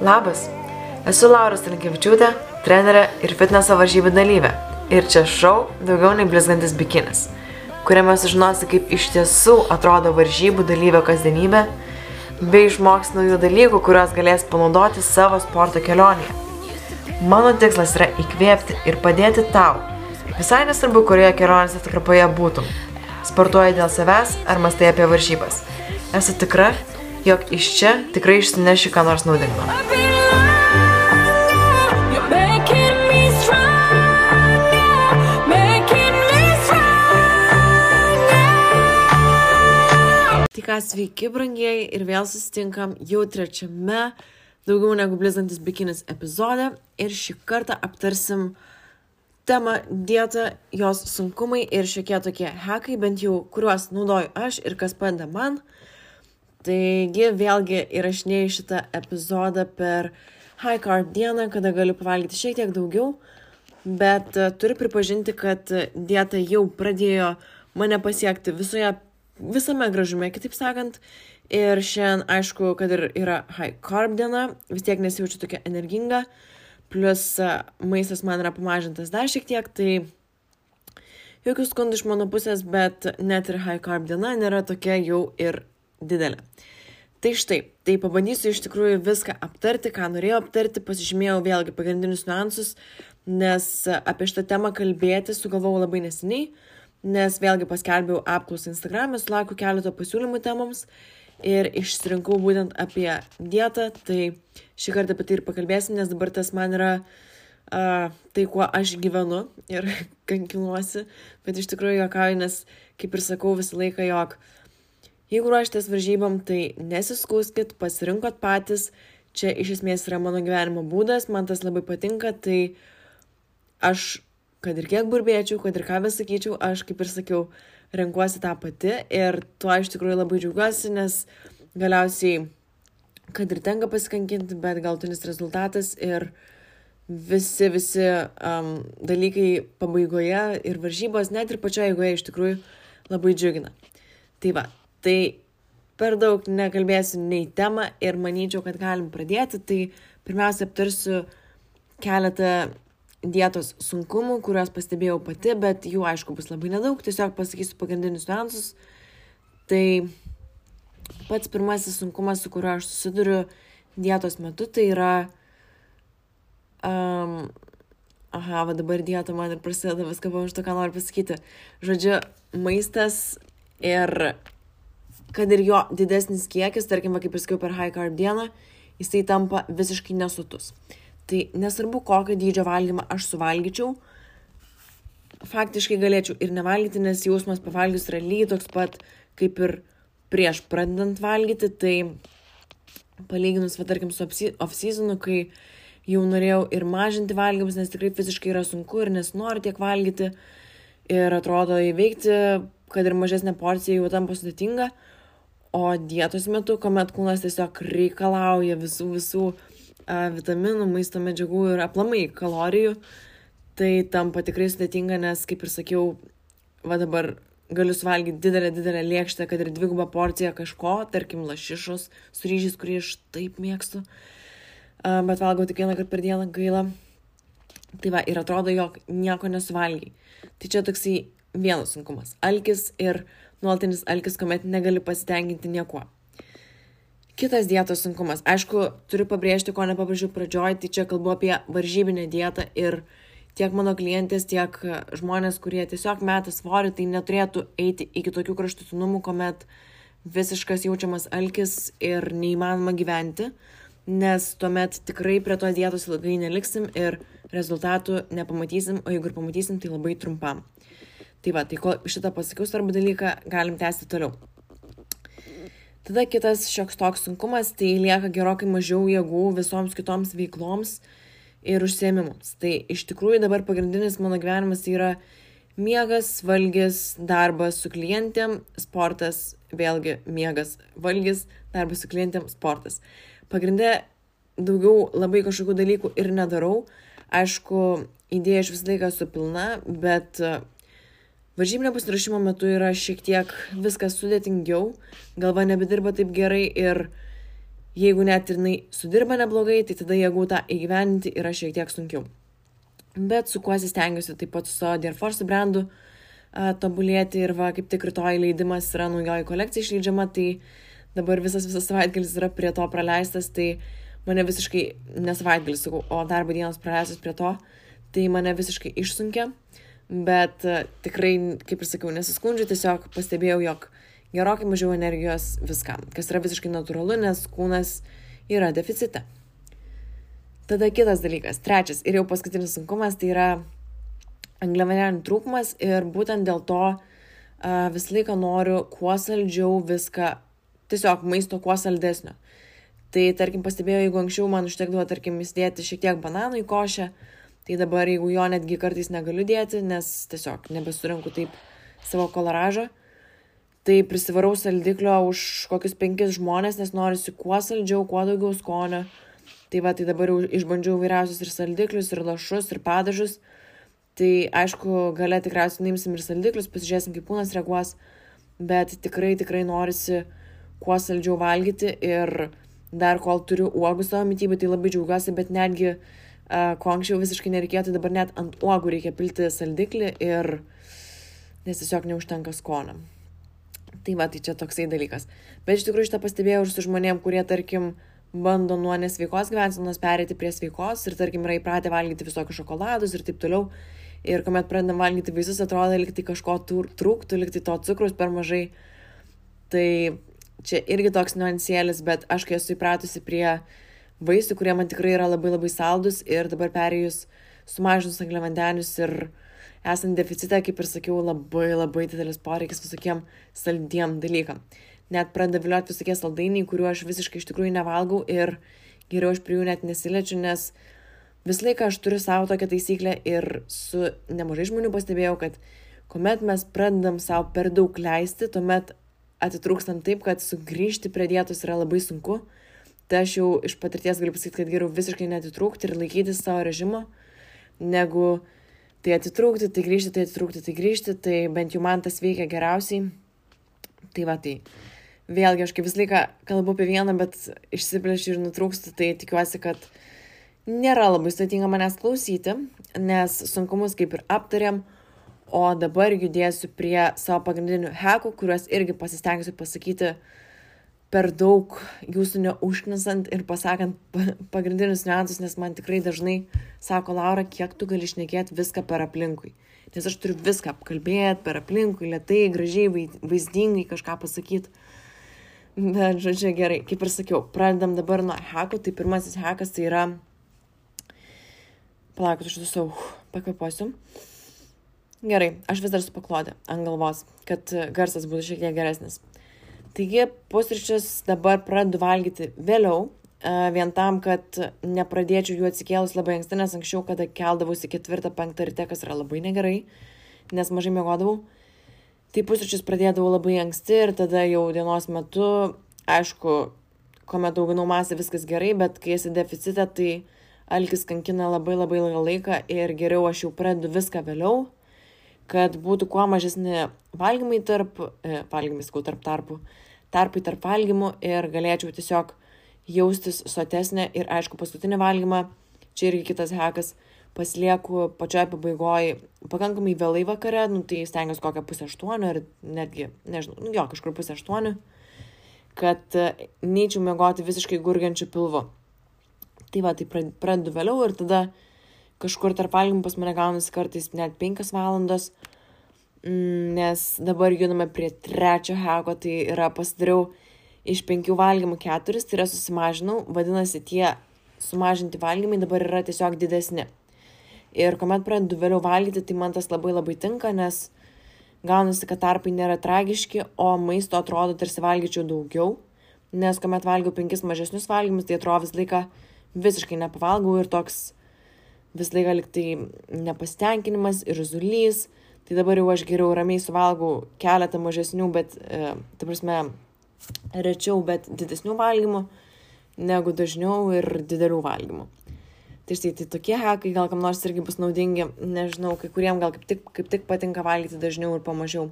Labas, esu Laura Stankievičiūtė, trenerė ir fitneso varžybų dalyvė. Ir čia šau daugiau nei blizgantis bikinis, kuriame sužinosi, kaip iš tiesų atrodo varžybų dalyvio kasdienybė, bei išmoks naujų dalykų, kuriuos galės panaudoti savo sporto kelionėje. Mano tikslas yra įkvėpti ir padėti tau. Visai nesvarbu, kurioje kelionės atkarpoje būtum. Sportuoji dėl savęs ar mastai apie varžybas. Esu tikra, jog iš čia tikrai išsineši ką nors naudingo. Tai ką, sveiki, brangieji, ir vėl susitinkam jau trečiame daugiau negu blizantis bikinis epizode ir šį kartą aptarsim temą dietą, jos sunkumai ir šiokie tokie hekai, bent jau kuriuos naudoju aš ir kas padeda man. Taigi vėlgi įrašinėjau šitą epizodą per high carb dieną, kada galiu pavalgyti šiek tiek daugiau, bet e, turiu pripažinti, kad dieta jau pradėjo mane pasiekti visoje, visame gražume, kitaip sakant. Ir šiandien, aišku, kad ir yra high carb diena, vis tiek nesijaučiu tokia energinga, plus e, maistas man yra pamažintas dar šiek tiek, tai jokių skundų iš mano pusės, bet net ir high carb diena nėra tokia jau ir didelė. Tai štai, tai pabandysiu iš tikrųjų viską aptarti, ką norėjau aptarti, pasižymėjau vėlgi pagrindinius niuansus, nes apie šitą temą kalbėti sugalvojau labai neseniai, nes vėlgi paskelbiau apklausą Instagram'e, sulaukiu keleto pasiūlymų temoms ir išsirinkau būtent apie dietą, tai šį kartą apie tai ir pakalbėsim, nes dabar tas man yra uh, tai, kuo aš gyvenu ir kankinuosi, bet iš tikrųjų juokauju, nes kaip ir sakau visą laiką, jog Jeigu ruoštės varžybom, tai nesiskūskit, pasirinkot patys, čia iš esmės yra mano gyvenimo būdas, man tas labai patinka, tai aš, kad ir kiek burbėčiau, kad ir ką vis sakyčiau, aš kaip ir sakiau, renkuosi tą pati ir tuo iš tikrųjų labai džiaugiuosi, nes galiausiai, kad ir tenka pasikankinti, bet galtinis rezultatas ir visi, visi um, dalykai pabaigoje ir varžybos, net ir pačioje eigoje iš tikrųjų labai džiugina. Tai va, tai per daug nekalbėsiu nei temą ir manyčiau, kad galim pradėti. Tai pirmiausia, aptarsiu keletą dietos sunkumų, kuriuos pastebėjau pati, bet jų aišku bus labai nedaug, tiesiog pasakysiu pagrindinius niuansus. Tai pats pirmasis sunkumas, su kuriuo aš susiduriu dietos metu, tai yra... Um, aha, va dabar dieta man ir prasideda viską, pamirštu, ką noriu pasakyti. Žodžiu, maistas ir kad ir jo didesnis kiekis, tarkim, va, kaip ir sakiau per high carb dieną, jisai tampa visiškai nesutus. Tai nesvarbu, kokio dydžio valgymą aš suvalgyčiau, faktiškai galėčiau ir nevalgyti, nes jausmas pavalgius yra lygiai toks pat kaip ir prieš pradedant valgyti, tai palyginus, va, tarkim, su off-seasonu, kai jau norėjau ir mažinti valgymus, nes tikrai fiziškai yra sunku ir nesinori tiek valgyti ir atrodo įveikti, kad ir mažesnė porcija jau tampa sudėtinga, o dietos metu, kuomet kūnas tiesiog reikalauja visų, visų a, vitaminų, maisto medžiagų ir aplamai kalorijų, tai tampa tikrai sudėtinga, nes, kaip ir sakiau, va dabar galiu suvalgyti didelę, didelę lėkštę, kad ir dvigubą porciją kažko, tarkim, lašišos su ryžiais, kurį aš taip mėgstu, a, bet valgau tik vieną kartą per dieną gailą. Tai va, ir atrodo, jog nieko nesuvalgiai. Tai čia toksai vienas sunkumas - alkis ir nuolatinis alkis, kuomet negali pasitenkinti niekuo. Kitas dietos sunkumas. Aišku, turiu pabrėžti, ko nepabrėžiau pradžioj, tai čia kalbu apie varžybinę dietą ir tiek mano klientės, tiek žmonės, kurie tiesiog meta svorį, tai neturėtų eiti iki tokių kraštutinumų, kuomet visiškas jaučiamas alkis ir neįmanoma gyventi, nes tuomet tikrai prie to dietos ilgai neliksim ir rezultatų nepamatysim, o jeigu ir pamatysim, tai labai trumpam. Tai va, tai kol šitą pasakiau svarbų dalyką, galim tęsti toliau. Tada kitas šioks toks sunkumas, tai lieka gerokai mažiau jėgų visoms kitoms veikloms ir užsiemimams. Tai iš tikrųjų dabar pagrindinis mano gyvenimas yra miegas, valgys, darbas su klientėm, sportas, vėlgi miegas, valgys, darbas su klientėm, sportas. Pagrindė daugiau labai kažkokių dalykų ir nedarau. Aišku, idėja iš visą laiką esu pilna, bet Varžybinio pasirašymo metu yra šiek tiek viskas sudėtingiau, galva nebedirba taip gerai ir jeigu net ir jinai sudirba neblogai, tai tada jėgų tą įgyveninti yra šiek tiek sunkiau. Bet su kuo stengiuosi taip pat su savo Dear Force brandu a, tobulėti ir va, kaip tik rytoj leidimas yra naujoji kolekcija išleidžiama, tai dabar visas visas savaitgalis yra prie to praleistas, tai mane visiškai, ne savaitgalis, sakau, o darbo dienos praleistas prie to, tai mane visiškai išsunkia, bet a, tikrai, kaip ir sakiau, nesiskundžiu, tiesiog pastebėjau, jog gerokai mažiau energijos viskam, kas yra visiškai natūralu, nes kūnas yra deficite. Tada kitas dalykas, trečias ir jau paskutinis sunkumas, tai yra angliavandenių trūkumas ir būtent dėl to uh, visą laiką noriu kuo saldžiau viską, tiesiog maisto kuo saldesnio. Tai tarkim pastebėjau, jeigu anksčiau man užtekdavo, tarkim, įsidėti šiek tiek bananų į košę, tai dabar jeigu jo netgi kartais negaliu dėti, nes tiesiog nebesurinku taip savo kolaražą, tai prisivarau saldiklio už kokius penkis žmonės, nes norisi kuo saldžiau, kuo daugiau skonio. Tai va, tai dabar jau išbandžiau vairiausius ir saldiklius, ir lašus, ir padažus. Tai aišku, gale tikriausiai nuimsim ir saldiklius, pasižiūrėsim, kaip kūnas reaguos, bet tikrai, tikrai norisi kuo saldžiau valgyti ir dar kol turiu uogų savo mytybą, tai labai džiaugiuosi, bet netgi, uh, ko anksčiau visiškai nereikėtų, dabar net ant uogų reikia pilti saldiklį ir nes tiesiog neužtenka skonio. Tai va, tai čia toksai dalykas. Bet iš tikrųjų šitą pastebėjau ir su žmonėm, kurie, tarkim, bando nuo nesveikos gyvensenos perėti prie sveikos ir, tarkim, yra įpratę valgyti visokius šokoladus ir taip toliau. Ir kuomet pradedam valgyti vaisius, atrodo, liktai kažko trūktų, liktai to cukrus per mažai. Tai čia irgi toks nuansėlis, bet aš kai esu įpratusi prie vaisių, kurie man tikrai yra labai labai saldus ir dabar perėjus sumažinus angliavandenius ir esant deficite, kaip ir sakiau, labai labai didelis poreikis visokiem saldiem dalykam. Net pradeda vilioti visokie saldainiai, kuriuo aš visiškai iš tikrųjų nevalgau ir geriau aš prie jų net nesiliečiu, nes visą laiką aš turiu savo tokią taisyklę ir su nemažai žmonių pastebėjau, kad kuomet mes pradedam savo per daug leisti, tuomet atitrūkstam taip, kad sugrįžti prie dietos yra labai sunku. Tai aš jau iš patirties galiu pasakyti, kad geriau visiškai netitrūkti ir laikytis savo režimo, negu tai atitrūkti, tai grįžti, tai atitrūkti, tai grįžti, tai bent jau man tas veikia geriausiai. Tai va tai. Vėlgi, aš kaip visą laiką kalbu apie vieną, bet išsiplėšiu ir nutrūkstu, tai tikiuosi, kad nėra labai sudėtinga manęs klausyti, nes sunkumus kaip ir aptarėm, o dabar judėsiu prie savo pagrindinių hekų, kuriuos irgi pasistengsiu pasakyti per daug jūsų neužknisant ir pasakant pagrindinius niuansus, nes man tikrai dažnai sako Laura, kiek tu gali išnekėti viską per aplinkui. Nes aš turiu viską apkalbėti per aplinkui, lietai, gražiai, vaizdingai kažką pasakyti. Bet, žodžiu, gerai, kaip ir sakiau, pradedam dabar nuo heko, tai pirmasis hekas tai yra... Palaukit, aš visų pakvepuosiu. Gerai, aš vis dar su paklodė ant galvos, kad garsas būtų šiek tiek geresnis. Taigi, pusryčius dabar pradedu valgyti vėliau, vien tam, kad nepradėčiau jų atsikėlus labai anksti, nes anksčiau, kada keldavausi ketvirtą, penktą ryte, kas yra labai negerai, nes mažai mėgodavau, tai pusryčius pradėdavau labai anksti ir tada jau dienos metu, aišku, kuomet auginau masę, viskas gerai, bet kai esi deficite, tai alkis kankina labai labai ilgą laiką ir geriau aš jau pradedu viską vėliau, kad būtų kuo mažesni valgymai tarp, e, valgymai, sakau, tarp tarpų, tarpai tarp valgymų ir galėčiau tiesiog jaustis sotesnė ir aišku, paskutinį valgymą, čia irgi kitas hekas, pasilieku pačioje pabaigoje pakankamai vėlai vakare, nu, tai stengiuosi kokią pusę aštuonių ir netgi, nežinau, nu, jo, kažkur pusę aštuonių, kad e, neįčiau mėgoti visiškai gurgiančių pilvu. Tai va, tai pradedu vėliau ir tada kažkur tarp valgymų pas mane gaunasi kartais net 5 valandos, mm, nes dabar judame prie trečio heko, tai yra pasidariau iš penkių valgymų keturis, tai yra susimažinau, vadinasi, tie sumažinti valgymai dabar yra tiesiog didesni. Ir kuomet pradedu vėliau valgyti, tai man tas labai labai tinka, nes gaunasi, kad tarpai nėra tragiški, o maisto atrodo tarsi valgyčiau daugiau, nes kuomet valgiau penkis mažesnius valgymus, tai atrodo visą laiką visiškai nepavalgau ir toks visą laiką liktai nepastenkinimas ir zulys. Tai dabar jau aš geriau ramiai suvalgau keletą mažesnių, bet, e, ta prasme, rečiau, bet didesnių valgymų, negu dažniau ir didelių valgymų. Tai štai, tai tokie hekai gal kam nors irgi bus naudingi, nežinau, kai kuriem gal kaip tik, kaip tik patinka valgyti dažniau ir pamažiau.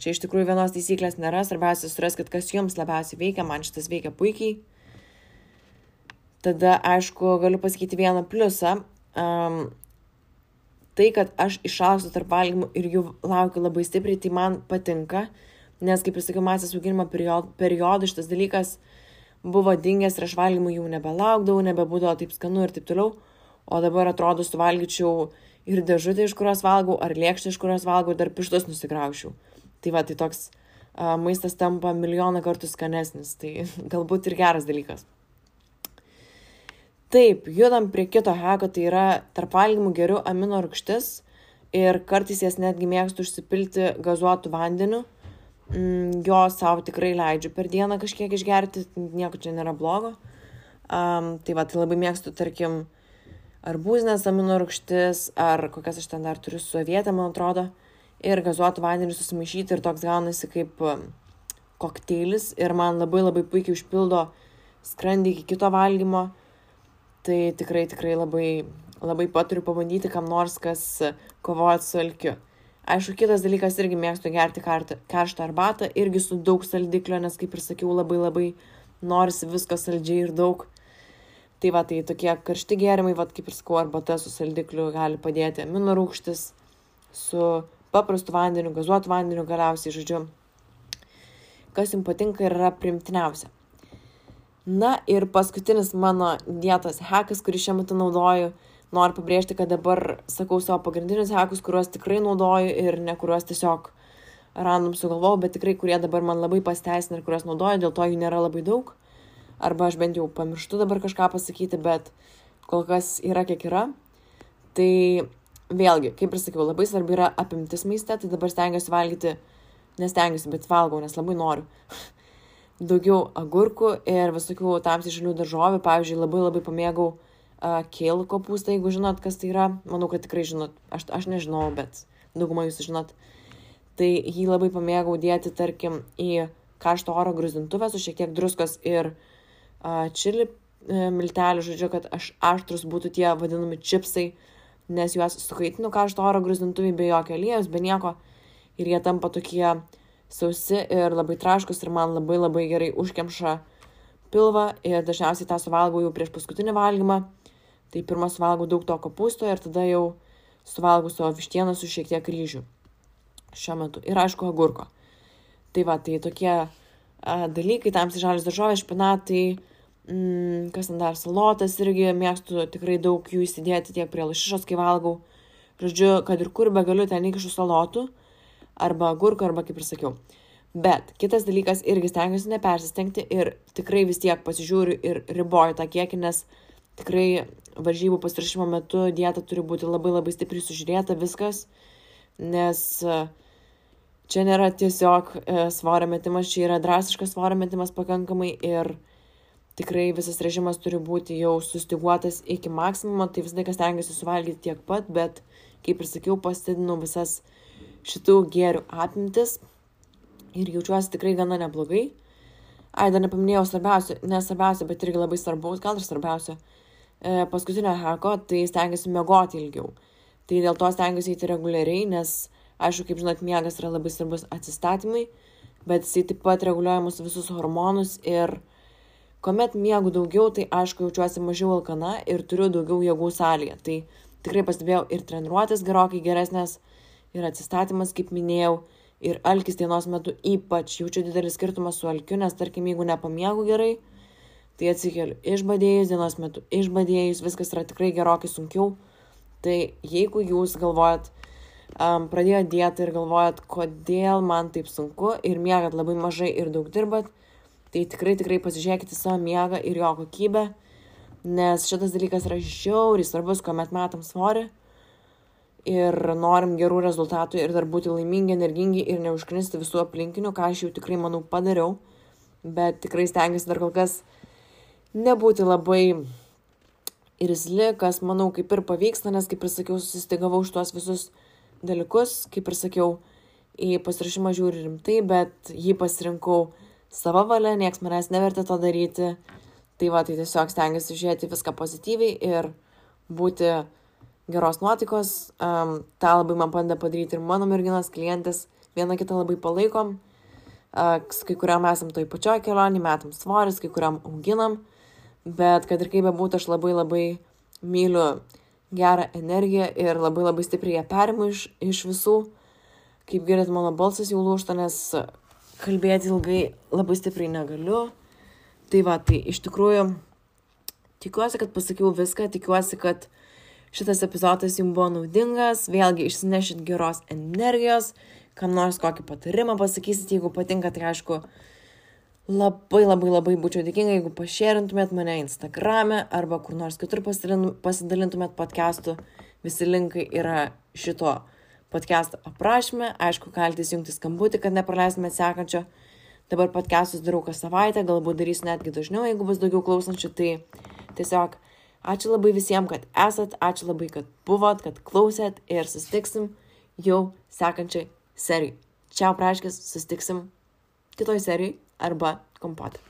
Čia iš tikrųjų vienos taisyklės nėra, svarbiausia surasti, kas jums labiausiai veikia, man šitas veikia puikiai. Tada, aišku, galiu pasakyti vieną pliusą. Um, tai, kad aš išaugsiu tarp valgymų ir jų laukiu labai stipriai, tai man patinka, nes, kaip ir sakiau, masės auginimo period, periodų šitas dalykas buvo dingęs ir aš valgymų jau nebelaukdavau, nebebūdavo taip skanu ir taip toliau, o dabar atrodo suvalgyčiau ir dėžutę, iš kurios valgau, ar lėkštę, iš kurios valgau, dar pištus nusigraušiau. Tai va, tai toks a, maistas tampa milijoną kartų skanesnis, tai galbūt ir geras dalykas. Taip, judam prie kito heko, tai yra tarp valgymų geriau amino rūgštis ir kartais jas netgi mėgstu užsipilti gazuotų vandeniu. Mm, jo savo tikrai leidžiu per dieną kažkiek išgerti, nieko čia nėra blogo. Um, tai va, tai labai mėgstu, tarkim, arbūzinės amino rūgštis, ar kokias aš ten dar turiu su avietė, man atrodo, ir gazuotų vandenį susimaišyti ir toks gaunasi kaip um, kokteilis ir man labai labai puikiai užpildo skrandį iki kito valgymo. Tai tikrai, tikrai labai, labai paturiu pabandyti kam nors, kas kovojat su alkiu. Aišku, kitas dalykas irgi mėgstu gerti karštą arbatą, irgi su daug saldiklio, nes kaip ir sakiau, labai labai norisi visko saldžiai ir daug. Tai va, tai tokie karšti gėrimai, va, kaip ir sakau, arbata su saldikliu gali padėti amino rūgštis, su paprastu vandeniu, gazuotu vandeniu galiausiai, žodžiu, kas jums patinka ir yra primtiniausia. Na ir paskutinis mano dietos hekas, kurį šiuo metu naudoju, noriu pabrėžti, kad dabar sakau savo pagrindinius hekus, kuriuos tikrai naudoju ir ne kuriuos tiesiog random sugalvojau, bet tikrai kurie dabar man labai pasteisina ir kuriuos naudoju, dėl to jų nėra labai daug. Arba aš bent jau pamirštu dabar kažką pasakyti, bet kol kas yra kiek yra. Tai vėlgi, kaip ir sakiau, labai svarbi yra apimtis maiste, tai dabar stengiuosi valgyti, nestengiuosi, bet valgau, nes labai noriu. Daugiau agurkų ir visokių tamsiai žalių daržovių, pavyzdžiui, labai labai pamėgau uh, kėlų kopūstą, jeigu žinot, kas tai yra, manau, kad tikrai žinot, aš, aš nežinau, bet daugumą jūs žinot. Tai jį labai pamėgau dėti, tarkim, į karšto oro grūzintuvę su šiek tiek druskos ir uh, čili uh, miltelių, žodžiu, kad aš aštrus būtų tie vadinami čipsai, nes juos sukaitinu karšto oro grūzintuvį be jokio aliejus, be nieko. Ir jie tampa tokie sausi ir labai traškus ir man labai labai gerai užkemša pilvą ir dažniausiai tą suvalgau jau prieš paskutinį valgymą. Tai pirmą suvalgau daug to kopūsto ir tada jau suvalgau savo vištieną su šiek tiek ryžių šiuo metu. Ir aišku, agurko. Tai va, tai tokie a, dalykai, tamsiai žalias daržovės, špinatai, mm, kas ten dar, salotas irgi mėgstu tikrai daug jų įsidėti tiek prie lašišos, kai valgau. Žodžiu, kad ir kur be galiu ten įkišu salotų, arba agurko, arba kaip ir sakiau. Bet kitas dalykas irgi stengiuosi nepersistengti ir tikrai vis tiek pasižiūriu ir riboju tą kiekį, nes tikrai varžybų pasirašymo metu dieta turi būti labai labai stipriai sužiūrėta viskas, nes e, čia nėra tiesiog e, svorio metimas, čia yra drastiškas svorio metimas pakankamai ir tikrai visas režimas turi būti jau sustiguotas iki maksimumo, tai visą laiką stengiuosi suvalgyti tiek pat, bet kaip ir sakiau, pasidinu visas šitų gėrių apimtis ir jaučiuosi tikrai gana neblogai. Ai, dar nepaminėjau svarbiausio, nesvarbiausio, bet irgi labai svarbaus, gal ir svarbiausio e, paskutinio heko, tai stengiuosi miegoti ilgiau. Tai dėl to stengiuosi eiti reguliariai, nes, aišku, kaip žinot, miegas yra labai svarbus atsistatymui, bet jisai taip pat reguliuoja mūsų visus hormonus ir kuomet miegu daugiau, tai aišku, jaučiuosi mažiau alkana ir turiu daugiau jėgų salėje. Tai tikrai pastebėjau ir treniruotės gerokai geresnės, ir atsistatymas, kaip minėjau, ir alkis dienos metu ypač jaučiu didelį skirtumą su alkiu, nes tarkim, jeigu nepamiegu gerai, tai atsikeliu išbadėjus dienos metu, išbadėjus, viskas yra tikrai gerokai sunkiau. Tai jeigu jūs galvojat, um, pradėjot dietą ir galvojat, kodėl man taip sunku ir miegat labai mažai ir daug dirbat, tai tikrai tikrai pasižiūrėkite savo miegą ir jo kokybę, nes šitas dalykas yra žiauriai svarbus, kuomet metam svorį ir norim gerų rezultatų ir dar būti laimingi, energingi ir neužknisti visų aplinkinių, ką aš jau tikrai manau padariau, bet tikrai stengiuosi dar kol kas nebūti labai irzli, kas manau kaip ir pavyksta, nes kaip ir sakiau, susistigavau už tuos visus dalykus, kaip ir sakiau, į pasirašymą žiūri rimtai, bet jį pasirinkau savo valia, nieks manęs nevertė to daryti. Tai va, tai tiesiog stengiuosi žiūrėti viską pozityviai ir būti geros nuotaikos. Um, tą labai man bandė padaryti ir mano merginos klientės, viena kitą labai palaikom. Uh, kai kuriam esam toj pačioj kelionį, metam svoris, kai kuriam auginam. Bet kad ir kaip bebūtų, aš labai labai myliu gerą energiją ir labai labai stipriai ją perimu iš, iš visų. Kaip girdit, mano balsas jau lūšta, nes kalbėti ilgai labai stipriai negaliu. Tai va, tai iš tikrųjų tikiuosi, kad pasakiau viską, tikiuosi, kad šitas epizodas jums buvo naudingas, vėlgi išsinešit geros energijos, kam nors kokį patarimą pasakysit, jeigu patinka, tai aišku, labai labai labai būčiau dėkinga, jeigu pašėrintumėt mane Instagrame arba kur nors kitur pasidalin- pasidalintumėt podcastų. Visi linkai yra šito podcast'o aprašyme. Aišku, galite įjungti skambutį, kad nepraleistumėt sekančio. Dabar podcastus darau kas savaitę, galbūt darysiu netgi dažniau, jeigu bus daugiau klausančių. Tai tiesiog ačiū labai visiems, kad esat, ačiū labai, kad buvot, kad klausėt ir susitiksim jau sekančiai serijai. Čia praškis, susitiksim kitoj serijai arba kompotė.